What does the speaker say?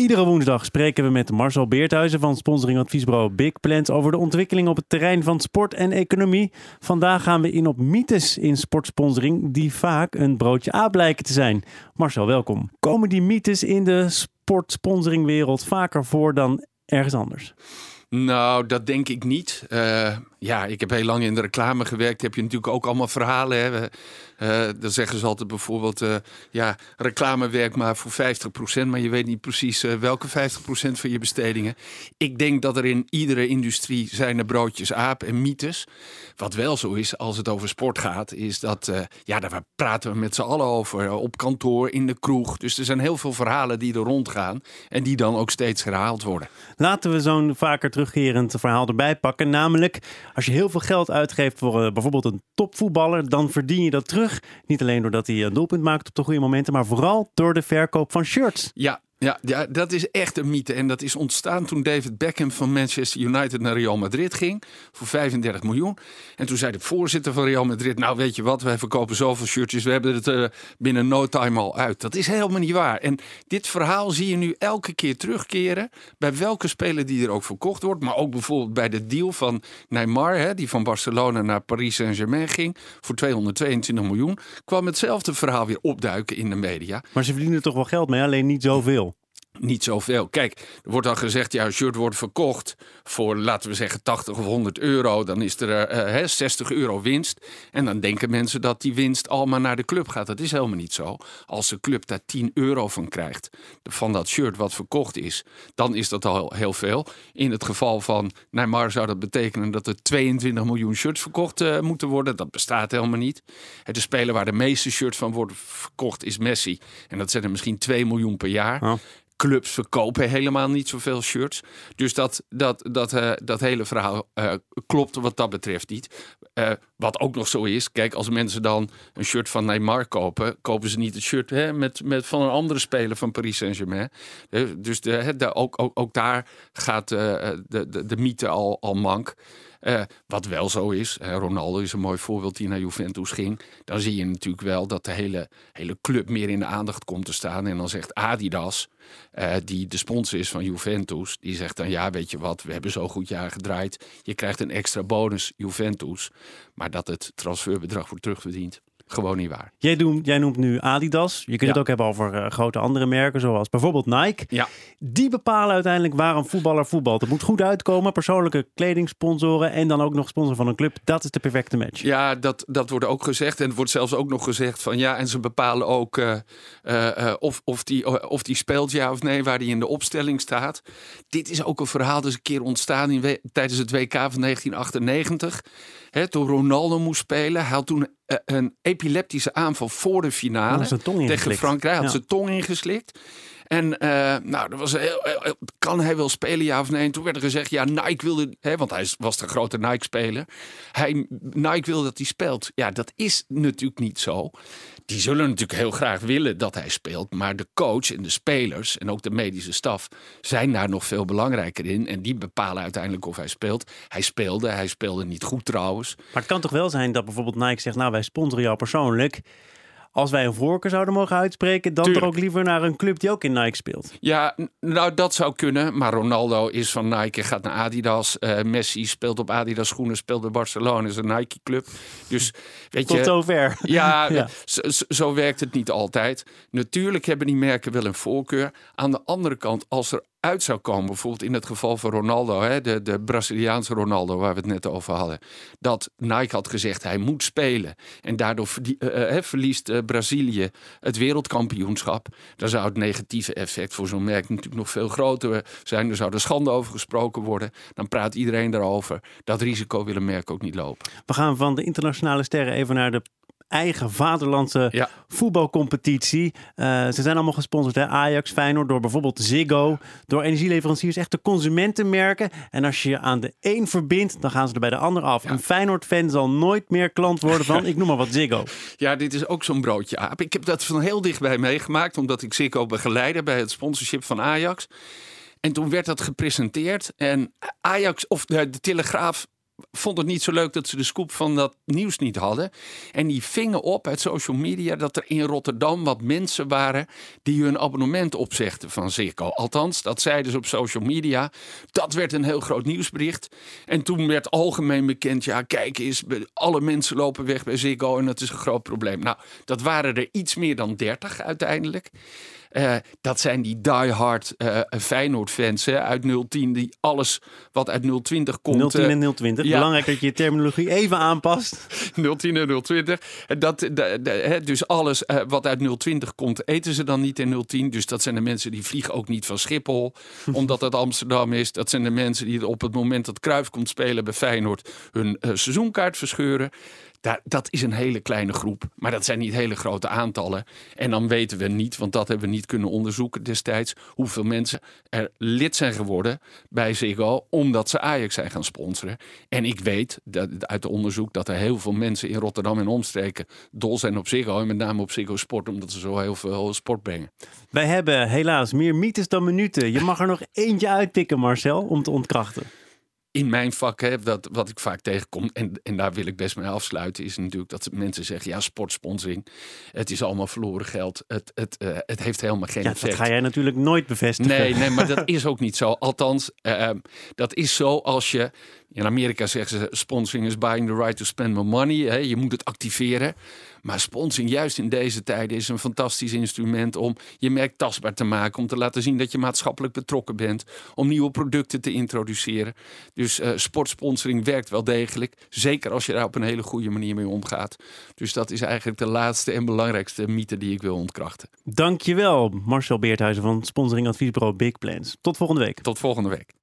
Iedere woensdag spreken we met Marcel Beerthuizen van sponsoringadviesbureau Big Plans over de ontwikkeling op het terrein van sport en economie. Vandaag gaan we in op mythes in sportsponsoring die vaak een broodje A blijken te zijn. Marcel, welkom. Komen die mythes in de sportsponsoringwereld vaker voor dan ergens anders? Nou, dat denk ik niet. Uh, ja, ik heb heel lang in de reclame gewerkt. Heb je natuurlijk ook allemaal verhalen. Hè? Uh, dan zeggen ze altijd bijvoorbeeld, uh, ja, reclame werkt maar voor 50%, maar je weet niet precies uh, welke 50% van je bestedingen. Ik denk dat er in iedere industrie zijn broodjes aap en mythes. Wat wel zo is als het over sport gaat, is dat, ja, daar praten we met z'n allen over. Op kantoor, in de kroeg. Dus er zijn heel veel verhalen die er rondgaan en die dan ook steeds herhaald worden. Laten we zo'n vaker terugkerend verhaal erbij pakken. Namelijk, als je heel veel geld uitgeeft voor bijvoorbeeld een topvoetballer, dan verdien je dat terug niet alleen doordat hij een doelpunt maakt op de goede momenten, maar vooral door de verkoop van shirts. Ja, ja, dat is echt een mythe. En dat is ontstaan toen David Beckham van Manchester United naar Real Madrid ging. Voor 35 miljoen. En toen zei de voorzitter van Real Madrid: Nou, weet je wat, wij verkopen zoveel shirtjes. We hebben het uh, binnen no time al uit. Dat is helemaal niet waar. En dit verhaal zie je nu elke keer terugkeren. Bij welke speler die er ook verkocht wordt. Maar ook bijvoorbeeld bij de deal van Neymar, hè, die van Barcelona naar Paris Saint-Germain ging. Voor 222 miljoen. kwam hetzelfde verhaal weer opduiken in de media. Maar ze verdienen toch wel geld mee, alleen niet zoveel niet zoveel. Kijk, er wordt al gezegd, ja, shirt wordt verkocht voor, laten we zeggen, 80 of 100 euro. Dan is er uh, 60 euro winst. En dan denken mensen dat die winst allemaal naar de club gaat. Dat is helemaal niet zo. Als de club daar 10 euro van krijgt, van dat shirt wat verkocht is, dan is dat al heel veel. In het geval van Neymar zou dat betekenen dat er 22 miljoen shirts verkocht uh, moeten worden. Dat bestaat helemaal niet. De speler waar de meeste shirts van worden verkocht is Messi. En dat zijn er misschien 2 miljoen per jaar. Oh clubs verkopen helemaal niet zoveel shirts. Dus dat, dat, dat, uh, dat hele verhaal uh, klopt wat dat betreft niet. Uh, wat ook nog zo is, kijk, als mensen dan een shirt van Neymar kopen, kopen ze niet het shirt hè, met, met, van een andere speler van Paris Saint-Germain. Dus de, de, ook, ook, ook daar gaat de, de, de mythe al, al mank. Wat wel zo is, Ronaldo is een mooi voorbeeld die naar Juventus ging. Dan zie je natuurlijk wel dat de hele, hele club meer in de aandacht komt te staan. En dan zegt Adidas, uh, die de sponsor is van Juventus, die zegt dan ja, weet je wat, we hebben zo goed jaar gedraaid. Je krijgt een extra bonus Juventus, maar dat het transferbedrag wordt terugverdiend gewoon niet waar. Jij, noemt, jij noemt nu Adidas. Je kunt het ook hebben over uh, grote andere merken, zoals bijvoorbeeld Nike. Ja. Die bepalen uiteindelijk waar een voetballer voetbalt. Het moet goed uitkomen, persoonlijke kledingsponsoren en dan ook nog sponsor van een club. Dat is de perfecte match. Ja, dat, dat wordt ook gezegd. En het wordt zelfs ook nog gezegd van ja, en ze bepalen ook uh, uh, of, of, die, of die speelt ja of nee, waar die in de opstelling staat. Dit is ook een verhaal dat is een keer ontstaan in, tijdens het WK van 1998. Hè, toen Ronaldo moest spelen. Hij had toen een epileptische aanval voor de finale tegen Frankrijk. Hij had zijn tong ingeslikt. En uh, nou, dat was heel, kan hij wel spelen, ja of nee? En toen werd er gezegd, ja, Nike wilde, hè, want hij was de grote Nike-speler. Hij, Nike wil dat hij speelt. Ja, dat is natuurlijk niet zo. Die zullen natuurlijk heel graag willen dat hij speelt. Maar de coach en de spelers en ook de medische staf zijn daar nog veel belangrijker in. En die bepalen uiteindelijk of hij speelt. Hij speelde, hij speelde niet goed trouwens. Maar het kan toch wel zijn dat bijvoorbeeld Nike zegt, nou wij sponsoren jou persoonlijk als wij een voorkeur zouden mogen uitspreken, dan toch ook liever naar een club die ook in Nike speelt. Ja, nou dat zou kunnen. Maar Ronaldo is van Nike, gaat naar Adidas. Uh, Messi speelt op Adidas schoenen, speelt bij Barcelona, is een Nike club. Dus weet Tot je. Tot zover. Ja, ja. Zo, zo, werkt het niet altijd. Natuurlijk hebben die merken wel een voorkeur. Aan de andere kant, als er uit zou komen, bijvoorbeeld in het geval van Ronaldo, hè, de, de Braziliaanse Ronaldo waar we het net over hadden, dat Nike had gezegd hij moet spelen en daardoor uh, uh, verliest uh, Brazilië het wereldkampioenschap, dan zou het negatieve effect voor zo'n merk natuurlijk nog veel groter zijn. Er zou er schande over gesproken worden. Dan praat iedereen daarover. Dat risico willen merken ook niet lopen. We gaan van de internationale sterren even naar de eigen vaderlandse voetbalcompetitie. Uh, ze zijn allemaal gesponsord, hè? Ajax, Feyenoord, door bijvoorbeeld Ziggo, door energieleveranciers, echt de consumentenmerken. En als je je aan de een verbindt, dan gaan ze er bij de ander af. Een Feyenoord-fan zal nooit meer klant worden van, ik noem maar wat, Ziggo. Ja, dit is ook zo'n broodje aap. Ik heb dat van heel dichtbij meegemaakt, omdat ik Ziggo begeleide bij het sponsorship van Ajax. En toen werd dat gepresenteerd en Ajax, of de, de Telegraaf vond het niet zo leuk dat ze de scoop van dat nieuws niet hadden. En die vingen op uit social media dat er in Rotterdam wat mensen waren die hun abonnement opzegden van Ziggo. Althans, dat zeiden ze op social media. Dat werd een heel groot nieuwsbericht. En toen werd algemeen bekend, ja kijk eens, alle mensen lopen weg bij Ziggo en dat is een groot probleem. Nou, dat waren er iets meer dan 30 uiteindelijk. Uh, dat zijn die diehard uh, Feyenoord-fans uit 010, die alles wat uit 020 komt... 010 en 020, ja. belangrijk dat je je terminologie even aanpast. 010 en 020, dat, dus alles uh, wat uit 020 komt, eten ze dan niet in 010. Dus dat zijn de mensen die vliegen ook niet van Schiphol, omdat het Amsterdam is. Dat zijn de mensen die op het moment dat Kruif komt spelen bij Feyenoord hun seizoenkaart verscheuren. Dat is een hele kleine groep, maar dat zijn niet hele grote aantallen. En dan weten we niet, want dat hebben we niet kunnen onderzoeken destijds, hoeveel mensen er lid zijn geworden bij Ziggo omdat ze Ajax zijn gaan sponsoren. En ik weet dat, uit onderzoek dat er heel veel mensen in Rotterdam en omstreken dol zijn op Ziggo en met name op Ziggo Sport, omdat ze zo heel veel sport brengen. Wij hebben helaas meer mythes dan minuten. Je mag er nog eentje uitpikken, Marcel, om te ontkrachten in mijn vak, hè, dat, wat ik vaak tegenkom, en, en daar wil ik best mee afsluiten, is natuurlijk dat mensen zeggen: ja, sportsponsoring, het is allemaal verloren geld. Het, het, uh, het heeft helemaal geen ja, effect. Dat ga jij natuurlijk nooit bevestigen. Nee, nee maar dat is ook niet zo. Althans, uh, dat is zo als je in Amerika zeggen ze sponsoring is buying the right to spend more money. Hè? Je moet het activeren. Maar sponsoring, juist in deze tijden, is een fantastisch instrument om je merk tastbaar te maken. Om te laten zien dat je maatschappelijk betrokken bent. Om nieuwe producten te introduceren. Dus uh, sportsponsoring werkt wel degelijk. Zeker als je daar op een hele goede manier mee omgaat. Dus dat is eigenlijk de laatste en belangrijkste mythe die ik wil ontkrachten. Dankjewel, Marcel Beerthuizen van sponsoringadviesbureau Big Plans. Tot volgende week. Tot volgende week.